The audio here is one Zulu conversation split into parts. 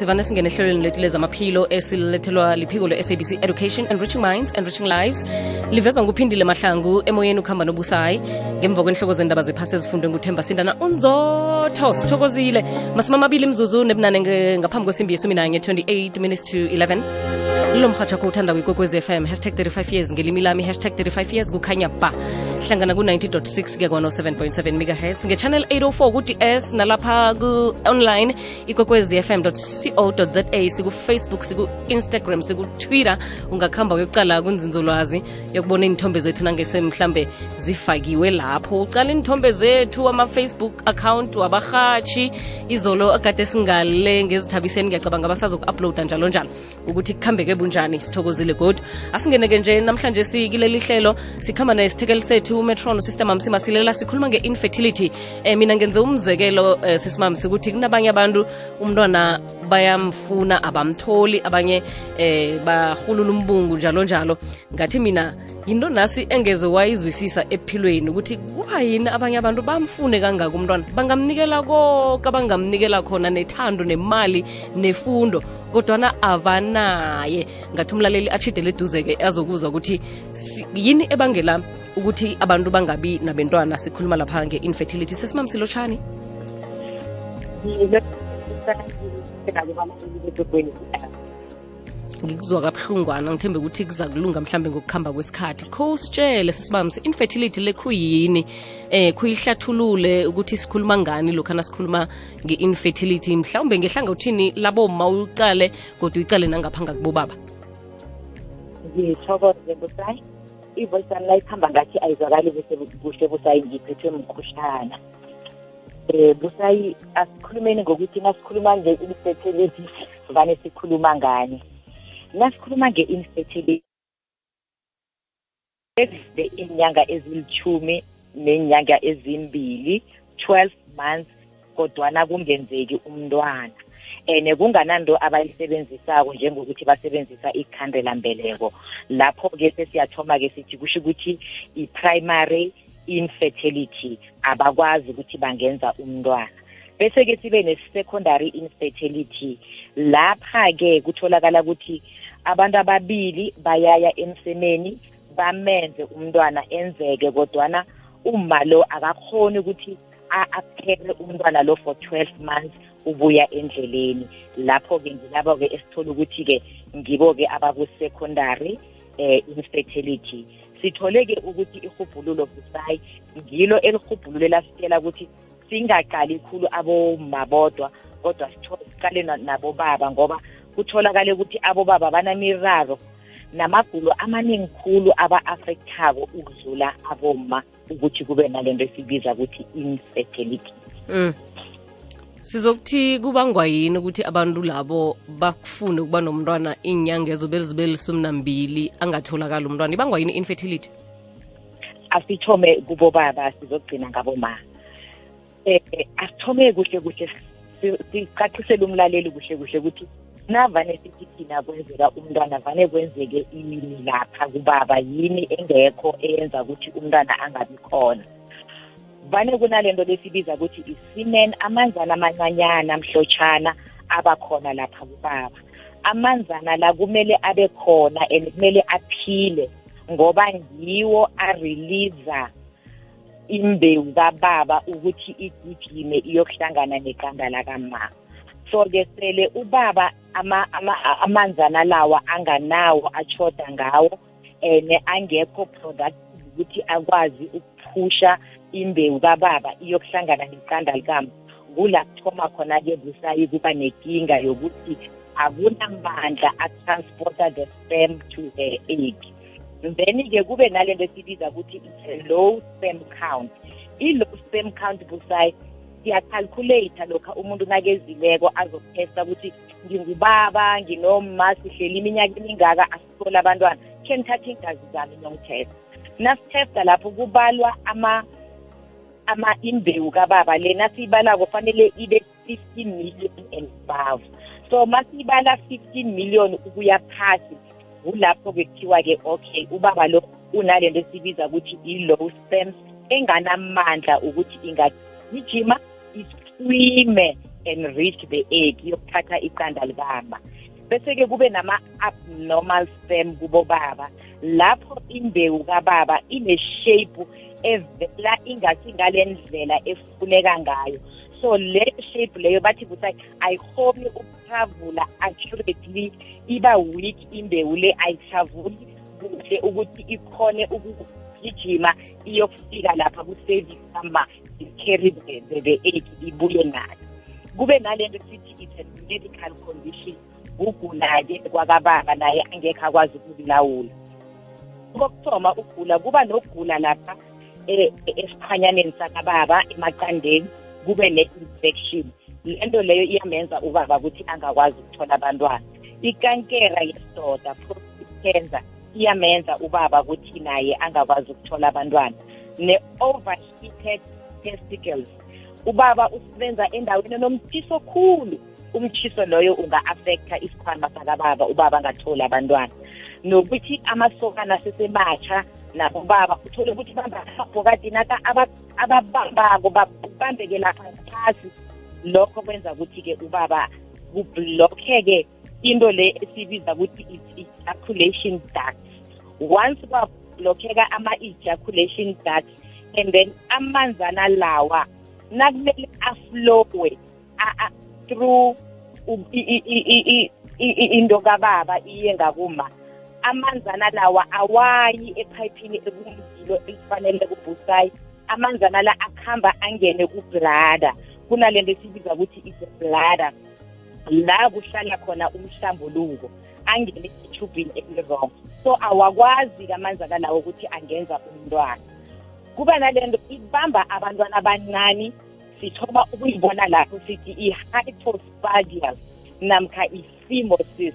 sivane singene ehlelweni lethu lezamaphilo esilethelwa liphiko le-sabc education enriching minds enriching lives. Livezwa nguphindile mahlangu emoyeni ukuhamba nobusayi. Ngemva kwenhloko zendaba zephasi ezifundwe nguthemba sindana unzotho sithokozile masumi amabili mzuzu nebunane ngaphambi kwesimbi yesumi nanye 28 minutes to 11 lilo mhathakho uthanda kwekokwez fm hashtag 35 years. Ngelimi lami hashtag 35 years kukhanya ba. Hlangana ku-90.6 kuya kwano-7.7 megahertz. Ngechannel 804 ku-ds nalapha ku-online ikwekwez fm co za sikufacebook siku-instagram siku-twitter. Ungakuhamba kuyokucala kunzinzolwazi yokubona iy'nthombe zethu nangese mhlambe zifakiwe lapho. Ucala inthombe zethu ama-facebook account wabahatshi izolo akade singale ngezithabiseni ngiyacabanga basazoku-uploada njalo njalo ukuthi kuhambeke bunjani sithokozile god asingeneke nje namhlanje sikileli hlelo sikhamba nesithekeli sethu umetron usystem amsimasilela sikhuluma nge-infertility. Um mina ngenze umzekelo um sisimamsi ukuthi kunabanye abantu umntwana bayamfuna abamtholi abanye um bahulula umbungu njalo njalo. Ngathi mina yinto nasi engeze wayizwisisa ephilweni ukuthi kuba yini abanye abantu bamfune kangaka umntwana? Bangamnikela konke abangamnikela khona nethando nemali nefundo kodwana abanaye. Ngathi umlaleli achidele eduze-ke azokuzwa ukuthi yini ebangela ukuthi abantu bangabi nabentwana? Sikhuluma lapha nge-infertility. Sesimamsilotshani ngikuzwa kabuhlungwana ngithembe ukuthi kuza kulunga mhlambe ngokuhamba kwesikhathi. Kho usitshele sesibamsi infertility le khuyini? Eh khuyihlathulule ukuthi sikhuluma ngani lokhu sikhuluma nge-infertility? Mhlawumbe ngehlanga uthini labo ma uqale kodwa uyicale nangaphanga kubobaba ngithokoze busayi ivoice yami layikhamba ngathi ayizwakali kuhle busayi ngiphethwe mkhuhlana um busayi asikhulumeni ngokuthi nasikhuluma nge-infertility vane sikhuluma ngani nasikhuluma nge-infertility. Ezide inyanga ezilithumi nenyanga ezimbili 12 months kodwana kungenzeki umntwana. And kungananto abayisebenzisako njengokuthi basebenzisa ikhandelambeleko lapho-ke sesiyathoma-ke sithi kusho ukuthi i-primary infertility abakwazi ukuthi bangenza umntwana. Bese-ke sibe ne-secondary infertility lapha-ke kutholakala ukuthi abantu ababili bayaya emsemeni bamenze umntwana enzeke kodwana uma lo akakhoni ukuthi aphele umntwana lo for 12 months ubuya endleleni. Lapho-ke ngilabo-ke esithola ukuthi-ke ngibo-ke abaku-secondary eh infertility. Sithole-ke ukuthi ihubhululo busayi ngilo elihubhululo elasitshela ukuthi singaqali khulu aboma bodwa kodwa siqale nabobaba ngoba kutholakale ukuthi abobaba banamiraro namagulo amaningi khulu aba-afekthako ukudlula aboma ukuthi kube nalento esibiza ukuthi infertility. Mm. sizokuthi kubangwa yini ukuthi abantu labo bakufune ukuba nomntwana iinyangezo bezibe lisumnambili angatholakali umntwana? Ibangwa yini infertility? Asithome kubobaba sizogcina ngaboma eh asithome kuhle kuhle. Sicacisele umlaleli kuhle kuhle ukuthi navane sithi thina kwenzeka umntwana vane kwenzeke ini lapha kubaba yini engekho eyenza ukuthi umntwana angabi khona. Vane kunalento lesibiza ukuthi isimen amanzana amancanyana mhlotshana abakhona lapha kubaba. Amanzana la kumele abe khona and kumele aphile ngoba ngiwo areleaser imbewu kababa ukuthi igijime iyokuhlangana neqanda lakamama. So-ke sele ubaba amanzana lawa anganawo achoda ngawo and angekho productive ukuthi akwazi ukuphusha imbewu kababa iyokuhlangana neqanda likama. Kula kuthoma khona-ke busayi kuba nenkinga yokuthi akunamandla atransporta the sperm to the egg. Then-ke kube nalento esibiza ukuthi it's a low sperm count. I-low sperm count busayi siyacalculate lokha umuntu nakezileko azokuthesta ukuthi ngingubaba nginoma sihleli iminyaka emingaka asithole abantwana. Khe ngithathe iingazi zami ngiyongithesta nasithesta lapho kubalwa ama ama imbewu kababa lena siyibalako fanele ibe 15 million and above. So masiyibala 15 million ukuya phasi kulapho-ke kuthiwa-ke okay ubaba lo unalento esibiza ukuthi i-low sperm enganamandla ukuthi ingagijima iswime enrich the egg yokuthatha iqanda likamba bese-ke kube nama-abnormal sperm kubo baba lapho imbewu kababa ine-shape evela ingathi ngale ndlela efuneka ngayo. So le shape leyo bathi kuthi ayihomi ukuthavula accurately iba weak imbewu le ayithavuli kuhle ukuthi ikhone ukugijima iyokufika lapha ku-service number i-carry the, the, egg ibuye nayo kube nalento sithi it's a medical condition ugula-ke kwakababa naye angekho akwazi ukulawula. Kokuthoma ugula kuba nokugula lapha eh, esiphanyaneni sakababa emaqandeni kube ne-infection lento leyo iyamenza ubaba ukuthi angakwazi ukuthola abantwana. Ikankera yesidoda prostate cancer iyamenza ubaba ukuthi naye angakwazi ukuthola abantwana. Ne-overheated testicles ubaba usebenza endaweni enomthiso khulu. Umthiso loyo unga-affecta isikhwama sakababa ubaba angatholi abantwana. Nokuthi amasokana sesematsha nabobaba uthole ukuthi bamba amabhokadi naka ababambako babambeke lapha phasi lokho kwenza ukuthi-ke ubaba kublokheke into le esibiza ukuthi ejaculation duct. Once kwablokheka ama-ejaculation duct and then amanzana lawa nakumele aflowe through into kababa iye ngakuma. Amanzana lawa awayi ephayiphini ekumzilo elifanele kubusayi amanzana la akuhamba angene kublada kunalento esibiza ukuthi is blada la kuhlala khona umhlambuluko angene ethubhini elirong so awakwazi-ke amanzana lawo ukuthi angenza umntwana. Kuba nalento ibamba abantwana abancane sithoma ukuyibona lapho sithi i-hypospadias namkha i-phimosis.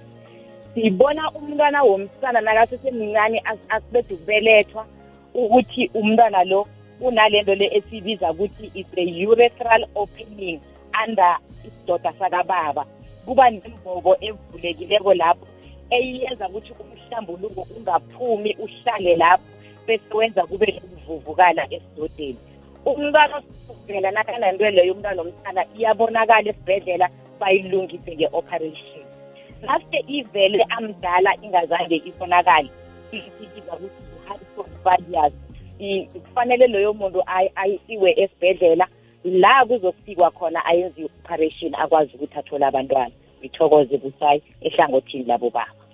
Sibona umntwana womsana nakasesemncane asibede ukubelethwa ukuthi umntwana lo unalento le esibiza ukuthi is a urethral opening under isidoda sakababa. Kuba nembobo evulekileko lapho eyenza ukuthi umhlambuluko ungaphumi uhlale lapho bese wenza kube ukuvuvukala esidodeni umntwana osibhedlela nakanento leyo umntwana omsana iyabonakala esibhedlela bayilungise nge-operation. Nase ivele amdala ingazange ibonakale. Isibiza ukuthi i-hypospadias kufanele loyo muntu ayisiwe esibhedlela. La kuzokufikwa khona ayenze i-operation akwazi ukuthi athole abantwana. Ngithokoze busayi ehlangothini labo baba.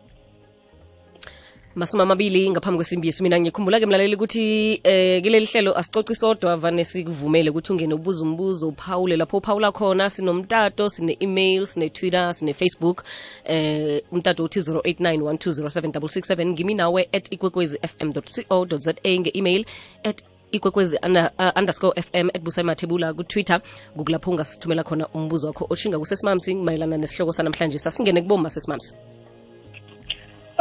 Masumi amabili ngaphambi kwesimbi yesu mina ngikhumbula-ke mlaleli ukuthi eh kuleli hlelo asicoci sodwa vane sikuvumele ukuthi ungene ubuza umbuzo uphawule lapho uphawula khona. Sinomtato sine-email sine-twitter sine-facebook eh umtato uthi 089 ngimi nawe at ikwekwezi fm co za nge-email at ikwekwezi uh, underscore fm at busaymathebula kutwitter. Kukulapho ungasithumela khona umbuzo wakho otshinga kusesimamsi mayelana nesihloko sanamhlanje. Sasingene kuboma sesimamsi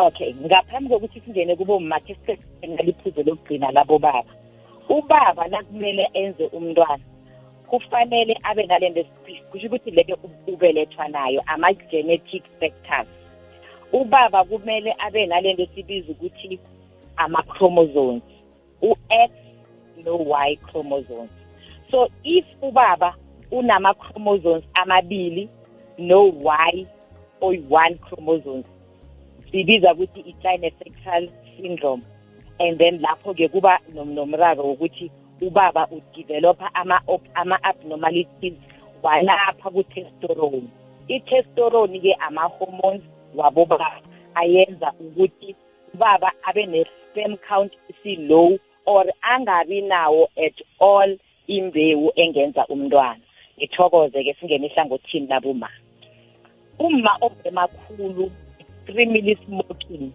okay ngaphambi kokuthi singene kubo makhe naliphuzo lokugcina labo baba. Ubaba nakumele enze umntwana kufanele abe nalento kusho ukuthi leyo ubelethwa nayo ama-genetic factors. Ubaba kumele abe nalento esibiza ukuthi ama-chromosomes u-x no-y chromosomes. So if ubaba unama-chromosomes amabili no-y oyi-one chromosomes sibiza ukuthi i-clinesexual syndrome. And then lapho-ke kuba nomraro wokuthi ubaba udevelopa ama-abnormalities walapha ku-testosterone. I-testosterone-ke ama-hormones wabobaba ayenza ukuthi ubaba abe ne-sperm count si-low or angabi nawo at all imbewu engenza umntwana. Ngithokoze-ke singene ehlangothini laboma uma obhemakhulu extremely smoking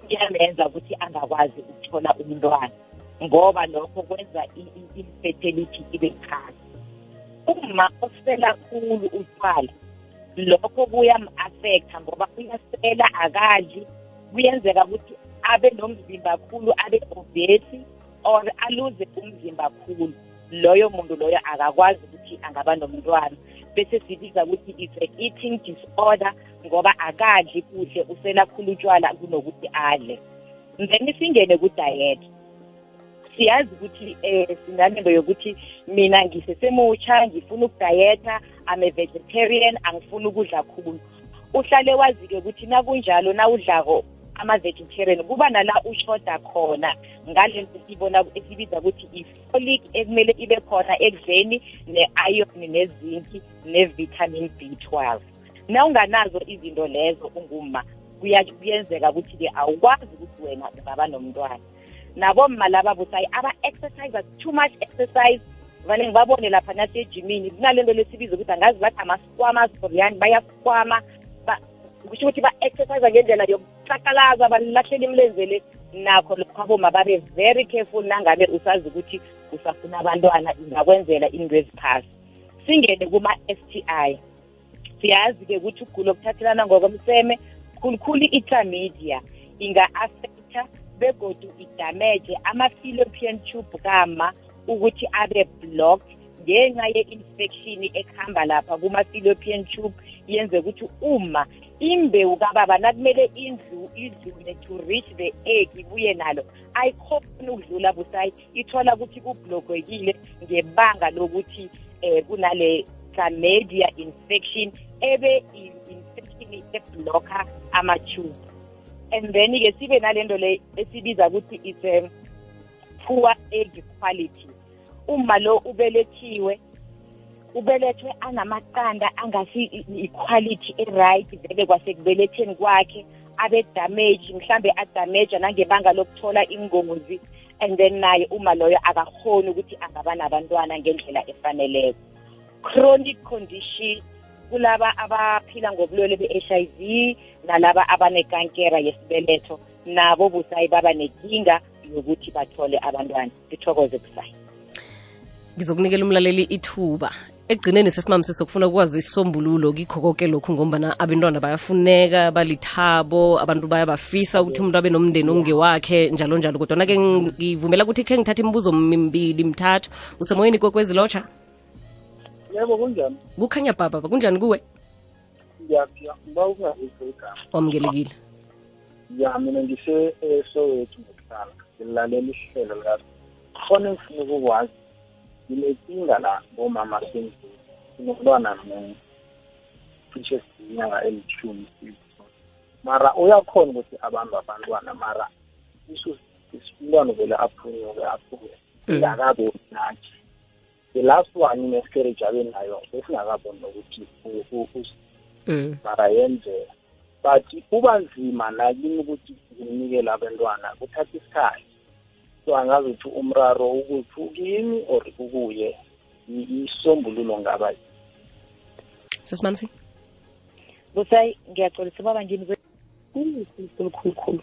kuyamenza ukuthi angakwazi ukuthola umntwana ngoba lokho kwenza i-infertility ibe phasi uma osela khulu utshwala lokho kuyam-affecta ngoba uyasela akadli kuyenzeka ukuthi abe nomzimba khulu abe obesi or aluze umzimba khulu. Loyo muntu loyo akakwazi ukuthi angaba nomntwana. Bese sibiza ukuthi it's a eating disorder ngoba akadli kuhle usela khulu utshwala kunokuthi adle. Then singene ku-diet. Siyazi ukuthi um sinalento yokuthi mina ngisesemutsha ngifuna ukudayetha am a vegetarian angifuni ukudla khulu. Uhlale wazi-ke ukuthi nakunjalo nawudlako ama-vegetarian kuba nala ushoda khona ngale nto sibona esibiza ukuthi i-folic ekumele ibe khona ekudleni ne-iron nezinki ne-vitamin b 12 na unganazo izinto lezo unguma kuyenzeka ukuthi-ke awukwazi ukuthi wena ungaba nomntwana. Nabo mma laba busayi aba-exercise too much exercise vane ngibabone lapha nasejimini kunale nto lesibiza ukuthi angazi bathi amaskwama soriani bayaskwama kusho ukuthi ba-exercise ngendlela yokucakalaza balahlela imlenzele nakho lokho aboma babe very careful. Nangabe usazi ukuthi usafuna abantwana ingakwenzela into eziphasi. Singene kuma-s t i. Siyazi-ke ukuthi ukugula okuthathelana ngokomseme khulukhulu i-chlamydia inga-affecta begodu idamage ama-fallopian tube kama ukuthi abe blocked. Ngenxa ye-infection ekuhamba lapha kuma-fallopian tube yenze ukuthi uma imbewu kababa nakumele indlu idlule to reach the egg ibuye nalo. Ayikhoni ukudlula busayi. Ithola ukuthi kublogekile ngebanga lokuthi um kunale chlamydia infection ebe infection eblocka ama-tube. And then-ke sibe nalento le esibiza ukuthi it's a poor egg quality. Uma lo ubelethiwe ubelethwe anamaqanda angasi i-quality e-right vele kwasekubeletheni kwakhe abe damage mhlambe adamage nangebanga lokuthola ingozi. And then naye uma loyo akakhoni ukuthi angaba nabantwana ngendlela efaneleko. Chronic condition kulaba abaphila ngobulwele be-HIV nalaba abanekankera yesibeletho nabo busayi baba nenkinga yokuthi bathole abantwana. Sithokoze busayi ngizokunikela umlaleli ithuba ekugcineni sesimamsi sokufuna ukwazi isombululo kikho konke lokhu ngombana abantwana bayafuneka balithabo abantu bayabafisa ukuthi umuntu abe nomndeni ongewakhe njalo njalo kodwana-ke ngivumela ukuthi khe ngithathe imibuzo mibili mithathu. Usemoyeni kokwezi-lotsha yebo kunjani? Kukhanya baba kunjani kuwe? Wamukelekile. Ya mina ngise-sowethu ngokuhlala ngilalela ihlelo lika khona engifuna ukukwazi nginenkinga la sendlini sinomntwana munye cishe siyinyanga elithumi mara uyakhona ukuthi abambe abantwana mara umntwana vele aphunyuke aphume singakaboni nathi the last one inescarage abe nayo besingakaboni nokuthi mara yenzeka. But kuba nzima nakini ukuthi ngimnikele abantwana kuthatha isikhathi. So angazi ukuthi umraro ukuthi ukini or ukuye isombululo ngaba sesimamsi busayi ngiyaxolisa baba ngini khulukhulu.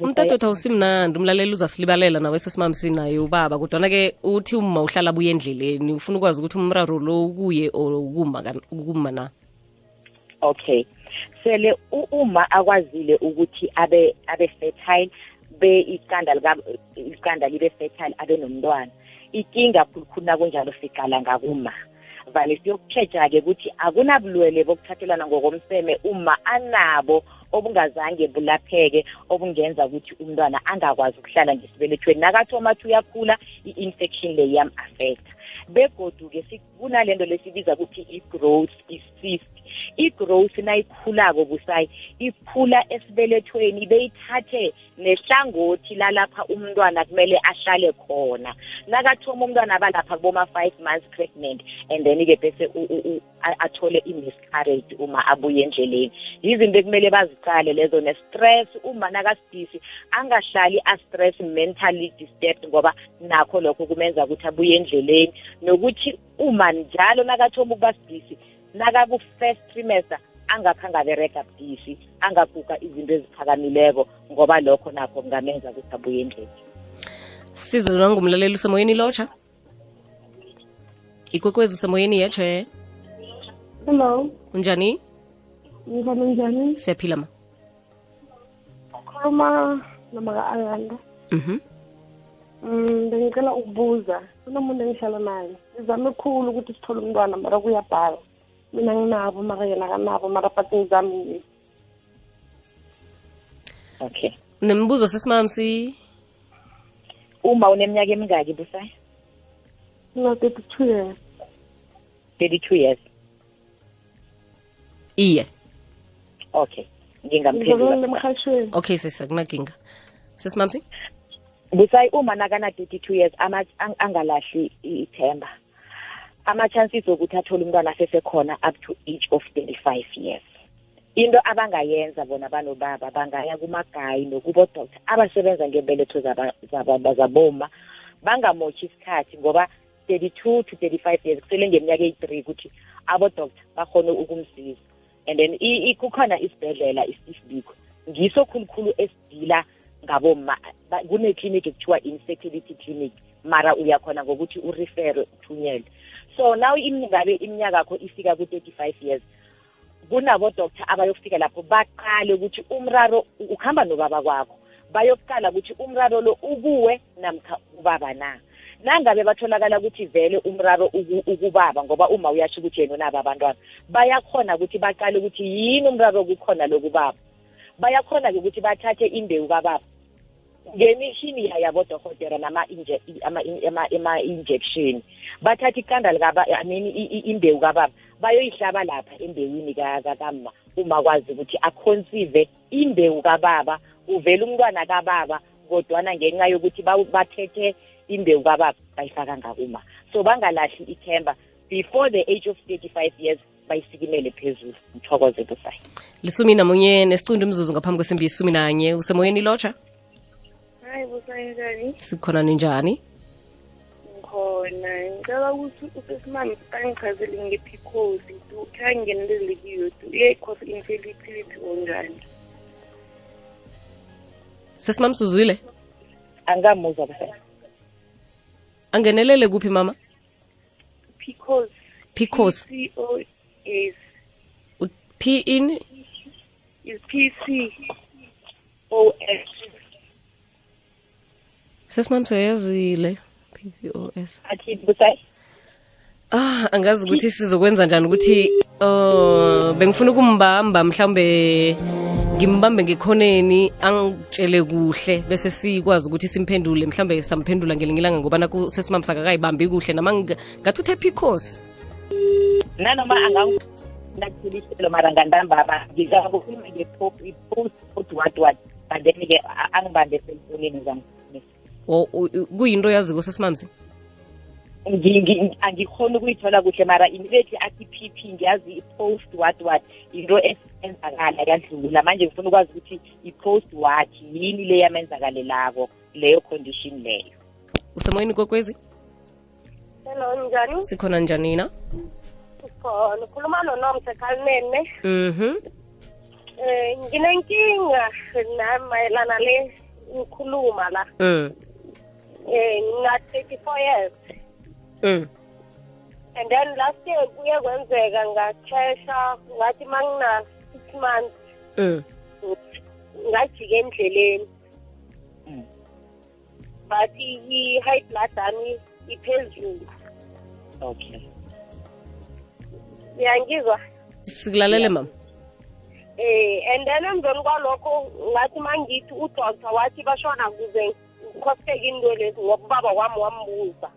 Umtato usimnandi umlaleli uzasilibalela nawe sesimamsi naye ubaba kodwana-ke uthi uma uhlala abuye endleleni ufuna ukwazi ukuthi umraro lo ukuye or ukuma na? Okay. Sele uma akwazile ukuthi abe abe fertile be iqanda lika iqanda libe fertile abe nomntwana. Ikinga khulukhulu nakunjalo siqala ngakuma. Vale siyokutsheja-ke ukuthi akunabulwele bokuthathelana ngokomseme uma anabo obungazange bulapheke obungenza ukuthi umntwana angakwazi ukuhlala ngesibelethweni nakathoma athi uyakhula i-infection le yam-affecta begodu-ke kunalento lesibiza ukuthi i-growth i-cyst. I-growth nayikhulako busayi ikhula esibelethweni beyithathe nehlangothi lalapha umntwana kumele ahlale khona. Nakathoma umntwana abalapha kuboma-five months pregnant and then-ke bese athole i-miscarriage uma abuye endleleni. Yizinto ekumele bazicale lezo ne-stress. Uma nakasidisi angahlali a-stress mentally disturbed ngoba nakho lokho kumenza ukuthi abuye endleleni. Nokuthi uma njalo nakathoma ukuba sidisi nakaku-first trimester angakhange aberega budisi angaguga izinto eziphakamileko ngoba lokho nakho kungamenza ukuthi abuye endlini. Sizwe nangumlaleli usemoyeni lotsha ikwekwezi usemoyeni yeche hello. Unjani? Njani njani? Siyaphila ma. Ukhuluma namaka-ayanda mhm. Um bengicela ukubuza. Kunomuntu engihlala naye. Ngizame khulu ukuthi sithole umntwana mara kuyabhala mina nginabo mara yena kanabo mara but ngizamile okay. Nemibuzo sesimamsi? Uma uneminyaka emingaki busayi no thirty two years. thirty-two years. Iye. Okay. Emhashweni okay sisa kunaginga sesimamsi? Busayi uma nakana thirty-two years ama- ang- angalahli ithemba ama-chances okuthi athole umntwana asesekhona up to age of thirty-five years. Into abangayenza bona banobaba bangaya kumagayi nokubodoktar abasebenza ngembeletho zaba- zaba- zaboma bangamotshi isikhathi ngoba thirty-two to thirty-five years kusele ngeminyaka eyi-three ukuthi abodoktar bakhone ukumsiza. And then i- i- kukhona isibhedlela isifbiko ngiso khulukhulu esidila ngaboma ba- kuneklinikhi ekuthiwa infertility clinic mara uyakhona ngokuthi urefere uthunyelwe. So now ngabe iminyaka yakho ifika ku-thirty-five years kunabodoktar abayofika lapho baqale ukuthi umraro ukuhamba nobaba kwakho bayokuqala ukuthi umraro lo ukuwe namkha ubaba na. Nangabe batholakala ukuthi vele umraro uku- ukubaba ngoba uma uyasho ukuthi yena unabo abantwana bayakhona ukuthi baqale ukuthi yini umraro kukhona lokubaba bayakhona-ke ukuthi bathathe imbewu kababa. Ngemishini yabodokotela nama-injection bathatha iqanda likaba I mean i- i- imbewu kababa. Bayoyihlaba lapha embewini ka- ka- kama uma kwazi ukuthi akhonsive imbewu kababa uvele umntwana kababa kodwana ngenxa yokuthi ba- bathethe imbewu kababa bayifaka ngakuma. So bangalahli ithemba. Before the age of 35 years bayisikimele phezulu. Mthokoze busayi lisumi namunye nesicundu imzuzu ngaphambi kwesimbi isumi nanye. Usemoyeni lotsha hayi busanjani sikhona ninjani? Ngikhona. Ngicela ukuthi usesimami angichazele ngephicosi tu khangingenelele kiyo tu iyayikhosa infertility onjani? Sesimamsuzwile angamuzwa busayi angenelele kuphi mama? Pcos pcos p o s U- p in? Is p c o s. sesimamsuyazile ppos athi busayi. Ah angazi ukuthi sizokwenza njani ukuthi uh bengifuna ukumbamba mhlawumbe ngimbambe ngekhoneni angitshele kuhle bese sikwazi ukuthi simphendule mhlawumbe samphendula ngelinye ilanga ngoba sesimami sakakayibambi kuhle nama nga- ngathi uthe phikhosi nanoma anganginakuthelishelo mara ngandambaba ngizakukhuluma nge-post post what what but then-ke angibambe eselfonini u- kuyinto yaziko sesimamzi angikhona ukuyithola kuhle mara immediately athi p p ngiyazi i-post what what into esenzakala yadlula. Manje ngifuna ukwazi ukuthi i-post what yini le yamenzakalelako leyo condition leyo? Usemoyeni kokwezi? Hello njani? Sikhona njani na sikhona. Ukhuluma nonomse khalinene mhm. Um nginenkinga namayelana le ngikhuluma la. Mm eh ngina 34 years. Mm. And then last year kuye kwenzeka ngachesha ngathi mangina 6 months mm. ngajika endleleni. Mm. but i-high blood yami iphezulu. Okay. Uyangizwa sikulalele mama? Eh and then emveni kwalokho ngathi mangithi udoctor wathi bashona kuze ngikhoseke into lezi ngokubaba kwami wambuza.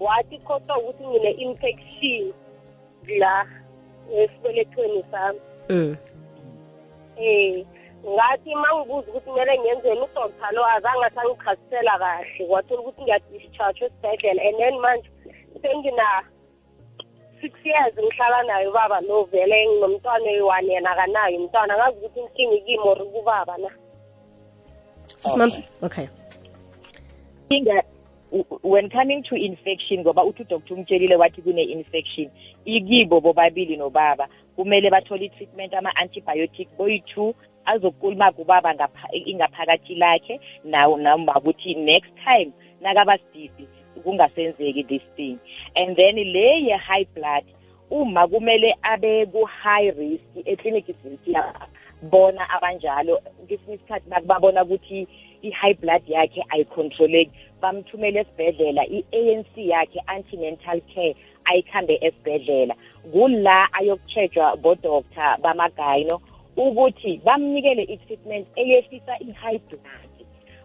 Wathi khosa ukuthi ngine-infection la esibelethweni sami. Eh. Ngathi mangibuza ukuthi kumele ngenzeni udoctor lo azange asangichasisela kahle. Kwathola ukuthi ngiyadischarge esibhedlela and then manje sengina six years ngihlala naye ubaba lo vele nginomntwana oyi-one yena akanayo umntwana. Ngazi ukuthi inkinga ikimo or kubaba na. Sesimamsi okay. Inga u- when coming to infection ngoba uthi udoctor umtshelile wathi kune-infection ikibo bobabili nobaba kumele bathole i-treatment ama-antibiotic boyi-two azokuluma kubaba ngapha- ingaphakathi lakhe nawo noma ukuthi next time nakabasidisi kungasenzeki this thing. And then le ye-high blood uma kumele abe ku-high risk ekliniki siyabona abanjalo kwesinye isikhathi nakubabona ukuthi i-high blood yakhe ayicontroleki. Bamthumele esibhedlela i-anc yakhe antenatal care ayikhambe esibhedlela. Kula ayokutshejwa bodoktar bamagayino ukuthi bamnikele i-treatment eyehlisa i-high blood.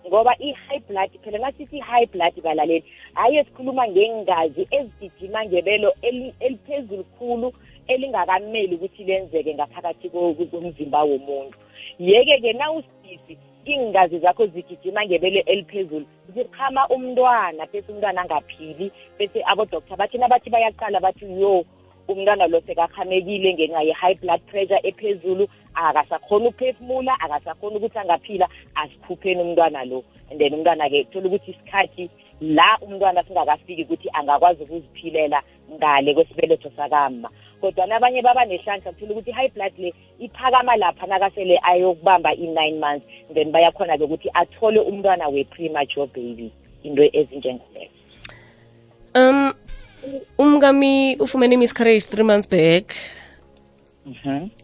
Ngoba i-high blood phela ngasithi i-high blood balaleli hhayi esikhuluma ngengazi ezigijima ngebelo eli- eliphezulu khulu elingakameli ukuthi lenzeke ngaphakathi ko- komzimba womuntu. Yeke-ke nawusidisi iingazi zakho zigijima ngebelo eliphezulu. Ziqhama umntwana bese umntwana angaphili bese abodoktar bathi nabathi bayaqala bathi yo umntwana lo sekakhamekile ngenxa ye-high blood pressure ephezulu akasakhona ukuphefumula akasakhona ukuthi angaphila asikhupheni umntwana lo. And then umntwana-ke thola ukuthi isikhathi la umntwana singakafiki ukuthi angakwazi ukuziphilela ngale kwesibeletho sakama kodwa nabanye baba nehlanhla kuthola ukuthi i-high blood le iphakama lapha nakasele ayokubamba i-nine months. Then bayakhona-ke ukuthi athole umntwana we-premature baby into ezinjengolezo um umkami ufumene miscarriage three months back.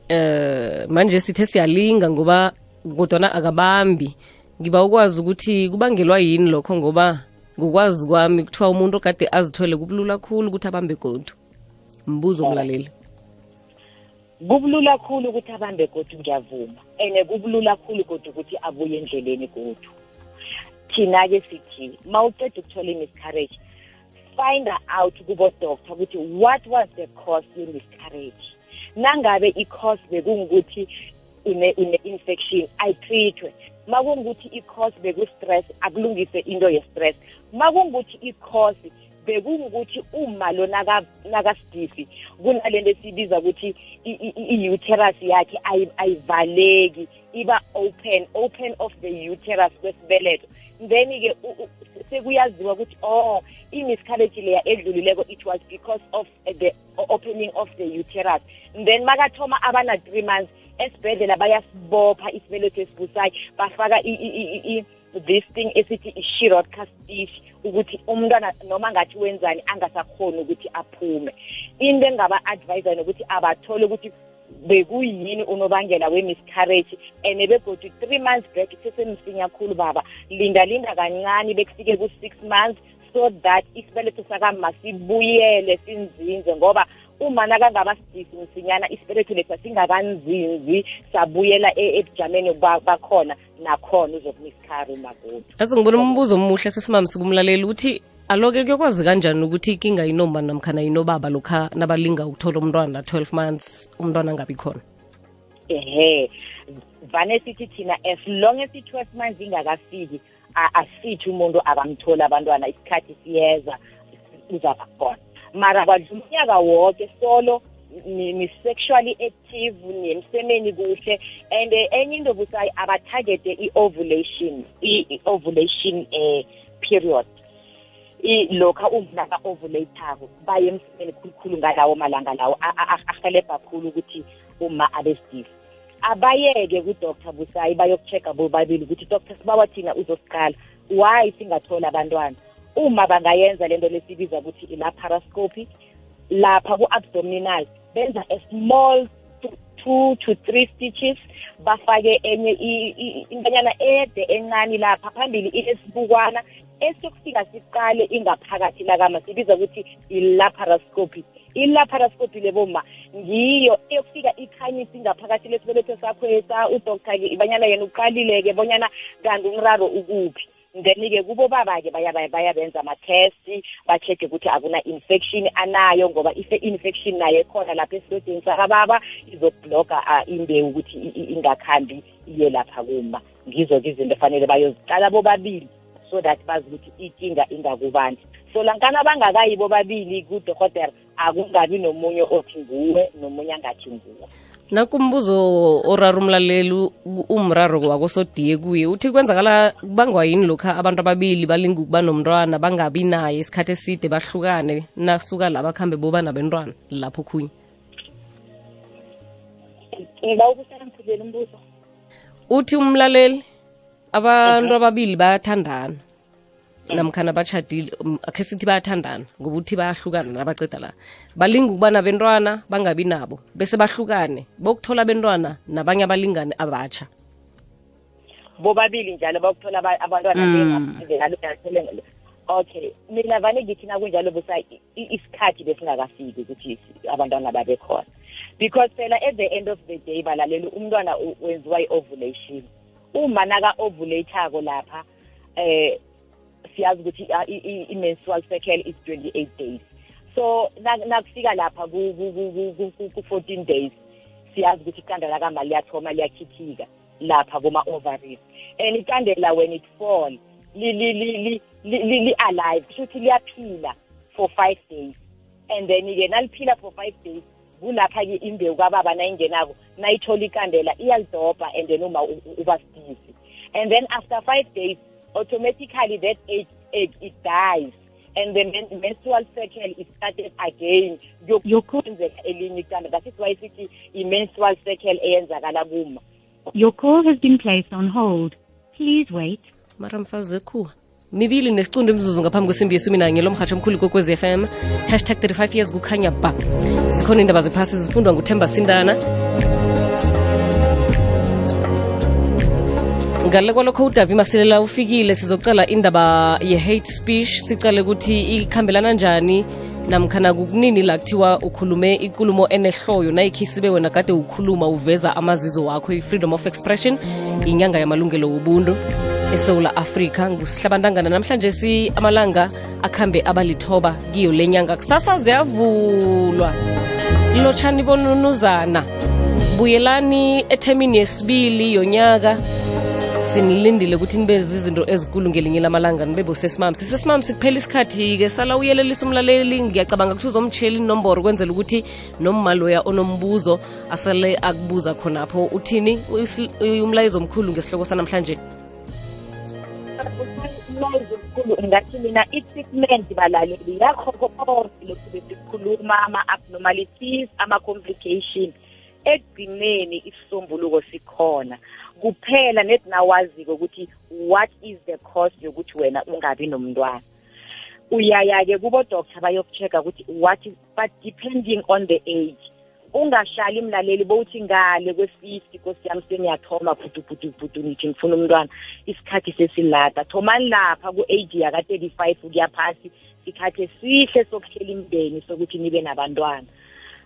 Eh manje sithe siyalinga ngoba kodwana akabambi. Ngiba ukwazi ukuthi kubangelwa yini lokho ngoba ngokwazi kwami kuthiwa umuntu okade azithwele kubulula khulu ukuthi abambe godu. Mbuzo umlaleli kubulula khulu ukuthi abambe godu ngiyavuma. And kubulula khulu kodwa ukuthi abuye endleleni godu. Thina-ke sithi ma uqeda ukuthola i-miscarriage find out kubodoktar ukuthi what was the cause ye-miscarriage. Nangabe i-cause bekungukuthi une- une-infection ayitreatwe ma kungukuthi i-cause beku-stress akulungise into ye-stress. Ma kungukuthi i-cause bekungukuthi uma lo naka- nakasidisi kunalento esibiza ukuthi i- i- i- i-uterus yakhe ayi- ayivaleki iba open open of the uterus kwesibeletho then-ke u- u- sekuyaziwa ukuthi oh i-miscarriage leya edlulileko it was because of uh, the opening of the uterus. Then makathoma abana-three months esibhedlela bayasibopha isibeletho esibusayo bafaka i- i- i- i- this thing esithi i-shirot castish ukuthi umntwana noma ngathi wenzani angasakhoni ukuthi aphume. Into engaba-advisa nokuthi abathole ukuthi bekuyini unobangela we-miscarriage and begodu three months back sesemsinya khulu baba. Linda linda kancane bekufike ku-six months so that isibeletho sakama sibuyele sinzinze ngoba uma nakangaba sidisi msinyana isibeletho lesa singakanzinzi sabuyela e- ebujameni ba- bakhona nakhona uzokumiskari umagodu ase ngibona umbuzo omuhle sesimamsi kumlaleli ukuthi aloke kuyokwazi kanjani ukuthi ikinga inomba namkhana inobaba lokha nabalinga ukuthola umntwana 12 months umntwana angabi khona? Ehe vane sithi thina as long as i-twelve months ingakafiki a- asithi umuntu akamtholi abantwana isikhathi siyeza uzaba khona. Mara kwadlula unyaka woke solo ni- ni-sexually active nemsemeni kuhle and eh, enye into busayi abathagete i-ovulation i- i-ovulation um period. I- lokha umna ka-ovulathako baye emsemeni khulukhulu ngalawo malanga lawo a- a- a- ahelebha khulu ukuthi uma abesidisi abayeke kudr busayi bayokucheck-a bobabili ukuthi dr sibawa thina uzosiqala why singatholi abantwana? Uma bangayenza lento lesibiza ukuthi ilaparoscopy lapha ku-abdominal benza a small two- two to three stitches bafake enye i- i- intanyana ede encane lapha phambili inesibukwana esiyokufika siqale ingaphakathi lakama sibiza ukuthi i-laparoscopy. I-laparoscopy leboma ngiyo eyokufika ikhanyisa ingaphakathi lesibeletho sakho esa udoktar-ke ibanyana yena uqalile-ke bonyana kanti umraro ukuphi. Then-ke kubo baba-ke baya- bayabenza ama-test ba-check ukuthi akuna-infection anayo ngoba if infection nayo ekhona lapha esilodeni sakababa izokubloga uh, imbewu ukuthi i- i- ingakhambi iye lapha kuma. Ngizo-ke izinto efanele bayoziqala bobabili so that bazi ukuthi inkinga ingakubani so lankana bangakayi bobabili kudokotela akungabi nomunye othi nguwe nomunye angathi nguwe nakumbuzo orara umlaleli umraro wakosodiye kuye uthi kwenzakala kubangwa yini lokha abantu ababili balinga ukuba nomntwana bangabi naye isikhathi eside bahlukane nasuka la bakhambe boba nabentwana lapho khunye? Uthi umlaleli abantu ababili bayathandana. Namkhana bachadile akhe sithi bayathandana ngoba uthi bayahlukana nabaceda la. Balinga ukuba nabentwana bangabi nabo bese bahlukane. Bokuthola abentwana nabanye abalingane abatsha bobabili njalo bakuthola aba- abantwana Mm. okay mina vane ngithi nakunjalo busa isikhathi besingakafiki ukuthi abantwana babe khona. Because phela at the end of the day balaleli umntwana wenziwa i-ovulation. Uma naka-ovulathako lapha eh siyazi ukuthi ah, i- i- i-menstrual cycle is 28 days. So nak- nakufika lapha ku- ku- ku- ku- ku- ku- ku-14 days siyazi ukuthi iqanda lakama liyathoma liyakhithika lapha kuma-ovaries. And iqandela when it fall li- li- li- li- li- li- li-alive kusho ukuthi liyaphila for five days. And then-ke naliphila for five days kulapha-ke imbewu kababa nayingenako nayithola ikandela iyalidobha and then uma uba and then after five days automatically that egg, egg it dies. And the men- menstrual cycle is started again. Kuyokwenzeka elinye iqanda that is why sithi i-menstrual cycle eyenzakala kuma. Your call has been placed on hold. Please wait. mara mfazi ekhuwa mibili nesicundu imzuzu ngaphambi kwesimbi yesumi nanye lo mhatsho omkhulu kokwez FM hashtag 35 years kukhanya ba zikhona indaba zephasi zifundwa nguthemba sindana. Ngale kwalokho udavi masilela ufikile. Sizocala indaba ye-hate speech sicale ukuthi ikhambelana njani namkhana kukunini la kuthiwa ukhulume ikulumo enehloyo nayikhi sibe wena kade ukhuluma uveza amazizo wakho i-freedom of expression inyanga yamalungelo wobuntu esewula afrika. Ngusihlabantangana namhlanje si amalanga akhambe abalithoba kiyo le nyanga. Kusasa ziyavulwa. Lotshani bonunuzana buyelani ethemini yesibili yonyaka sinilindile ukuthi nibe zizinto ezikulu ngelinye lamalanga nibe bosesimami sisesimami sikuphela isikhathi-ke. Sala uyelelisa umlaleli ngiyacabanga ukuthi uzomtshiyela inomboro kwenzela ukuthi nommaloya onombuzo asale akubuza khonapho. Uthini? Umlayezo omkhulu ngesihloko sanamhlanje. Umlayezo omkhulu ngathi mina i-treatment balaleli yakho konke lokhu besikhuluma ama-abnormalities ama-complication. Ekugcineni isisombuluko sikhona kuphela nethi nawaziko ukuthi what is the cause yokuthi wena ungabi nomntwana. Uyaya-ke kubo-doctor bayoku-check-a ukuthi what is but depending on the age ungahlali mlaleli bowuthi ngale kwe-fifty nkosi yami sengiyathoma bhudubhudubhudu nithi ngifuna umntwana isikhathi sesilada thomani lapha ku-age yaka-thirty-five kuya phasi sikhathi esihle sokuhlela imndeni sokuthi nibe nabantwana.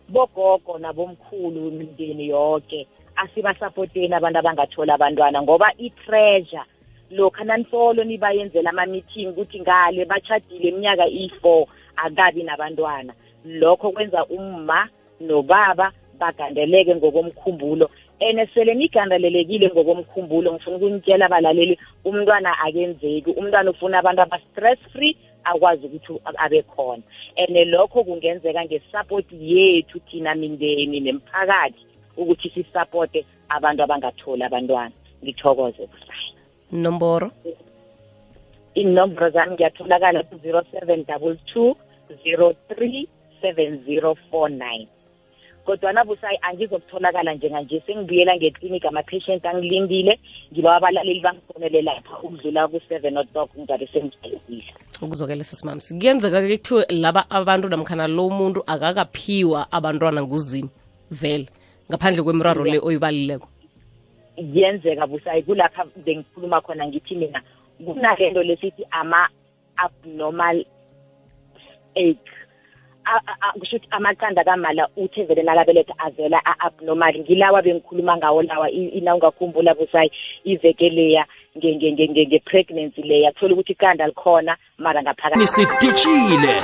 Bogogo nabomkhulu imindeni yonke asibasapoteni abantu abangathola abantwana ngoba i-pressure lokha nanisolo nibayenzela ama-meeting ukuthi ngale bachadile iminyaka iyi-four akabi nabantwana. Lokho kwenza umma nobaba bagandeleke ngokomkhumbulo. And sele nigandelelekile ngokomkhumbulo ngifuna ukunitshela abalaleli umntwana akenzeki umntwana ufuna abantu aba-stress free akwazi ukuthi a- abe khona. And lokho kungenzeka nge-support yethu thina mindeni nemphakathi. Ukuthi sisapote abantu abangatholi abantwana. Ngithokoze busayi nomboro? Inomboro zami ngiyatholakala ku-zero seven double two zero three seven zero four nine. Kodwana busayi angizokutholakala njenganje. Sengibuyela ngeklinika ama-patient angilindile. Ngiba abalaleli bangifonele lapha ukudlula ku-seven o'clock ngizabe sengijayezile ukuzokela sesimami kuyenzeka-ke kuthiwe laba abantu namkhana lo muntu akakaphiwa abantwana nguzimu vele. Ngaphandle kwemiraro le oyibalileko? Kuyenzeka busayi kulapha bengikhuluma khona ngithi mina kunalento lesithi ama-abnormal egg A- a- a- kusho ukuthi amaqanda kamala uthe vele nakabeletha avela a-abnormal. Ngilawa bengikhuluma ngawo lawa i- ina ungakhumbula busayi iveke leya nge- nge- nge- nge- nge-pregnancy leya. Thola ukuthi iqanda likhona mara ngaphakathi. Nisidishile